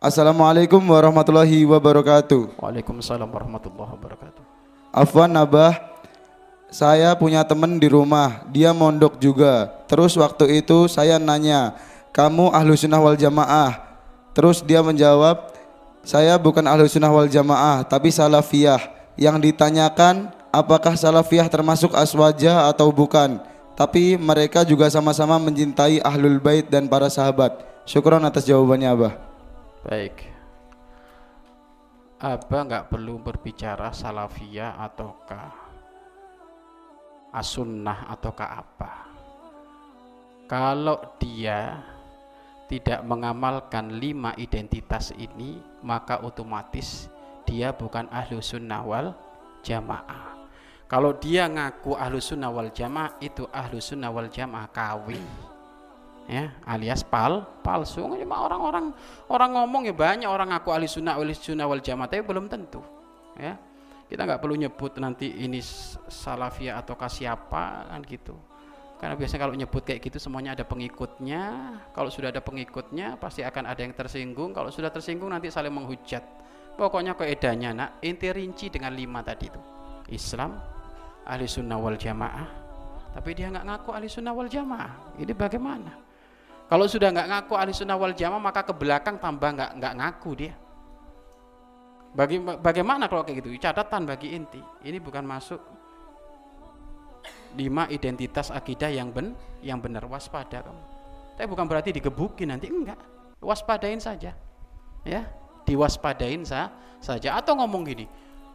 Assalamualaikum warahmatullahi wabarakatuh. Waalaikumsalam warahmatullahi wabarakatuh. Afwan Abah, saya punya teman di rumah, dia mondok juga. Terus waktu itu saya nanya, kamu ahlu sunnah wal jamaah? Terus dia menjawab, saya bukan ahlu sunnah wal jamaah, tapi salafiyah. Yang ditanyakan, apakah salafiyah termasuk aswaja atau bukan? Tapi mereka juga sama-sama mencintai ahlul bait dan para sahabat. Syukron atas jawabannya Abah. Baik. Abah nggak perlu berbicara salafiyah ataukah asunnah ataukah apa. Kalau dia tidak mengamalkan lima identitas ini, maka otomatis dia bukan ahlu sunnah wal jamaah. Kalau dia ngaku ahlu sunnah wal jamaah, itu ahlu sunnah wal jamaah kawin ya alias pal palsu. Cuma orang-orang orang ngomong ya banyak orang ngaku ahli sunnah ahli sunnah wal jamaah tapi belum tentu ya. Kita nggak perlu nyebut nanti ini salafiyah atau siapa kan gitu. Karena biasanya kalau nyebut kayak gitu semuanya ada pengikutnya. Kalau sudah ada pengikutnya pasti akan ada yang tersinggung. Kalau sudah tersinggung nanti saling menghujat. Pokoknya keedanya nak inti rinci dengan lima tadi itu. Islam ahli sunnah wal jamaah. Tapi dia nggak ngaku ahli sunnah wal jamaah. Ini bagaimana kalau sudah nggak ngaku ahli sunnah wal jamaah maka ke belakang tambah nggak nggak ngaku dia. Bagi, bagaimana kalau kayak gitu? Catatan bagi inti. Ini bukan masuk lima identitas akidah yang ben yang benar waspada kamu. Tapi bukan berarti digebukin nanti enggak. Waspadain saja. Ya, diwaspadain sa saja atau ngomong gini.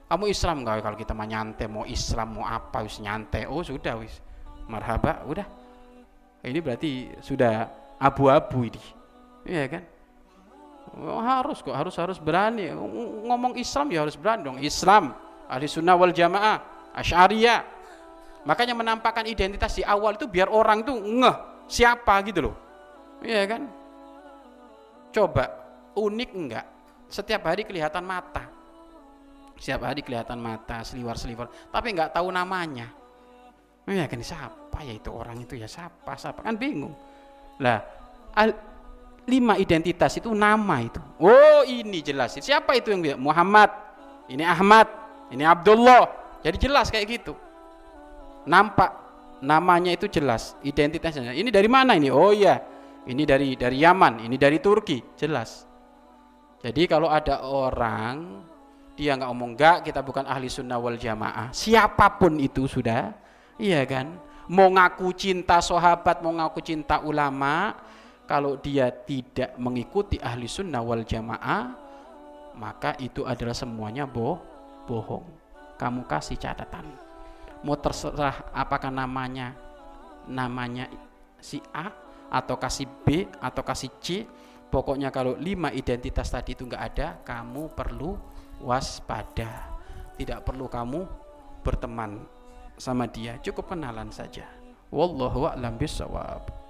Kamu Islam enggak kalau kita mau nyantai mau Islam mau apa wis nyantai. Oh, sudah wis. Marhaba, udah. Ini berarti sudah abu-abu ini. Iya kan? Oh, harus kok harus harus berani. Ngomong Islam ya harus berani dong. Islam ahli sunnah wal jamaah asyariyah. Makanya menampakkan identitas di awal itu biar orang tuh ngeh siapa gitu loh. Iya kan? Coba unik enggak? Setiap hari kelihatan mata. Setiap hari kelihatan mata seliwar-seliwar. Tapi enggak tahu namanya. Iya kan siapa ya itu orang itu ya? Siapa siapa? Kan bingung lah, lima identitas itu nama itu. Oh, ini jelas. Siapa itu yang bilang? Muhammad. Ini Ahmad. Ini Abdullah. Jadi jelas kayak gitu. Nampak namanya itu jelas, identitasnya. Ini dari mana ini? Oh iya, ini dari dari Yaman, ini dari Turki, jelas. Jadi kalau ada orang dia nggak ngomong enggak, kita bukan ahli sunnah wal jamaah. Siapa pun itu sudah, iya kan? Mau ngaku cinta sahabat, mau ngaku cinta ulama, kalau dia tidak mengikuti ahli sunnah wal jamaah, maka itu adalah semuanya boh, bohong. Kamu kasih catatan. Mau terserah apakah namanya namanya si A atau kasih B atau kasih C, pokoknya kalau lima identitas tadi itu enggak ada, kamu perlu waspada. Tidak perlu kamu berteman sama dia cukup kenalan saja. Wallahu a'lam bisawab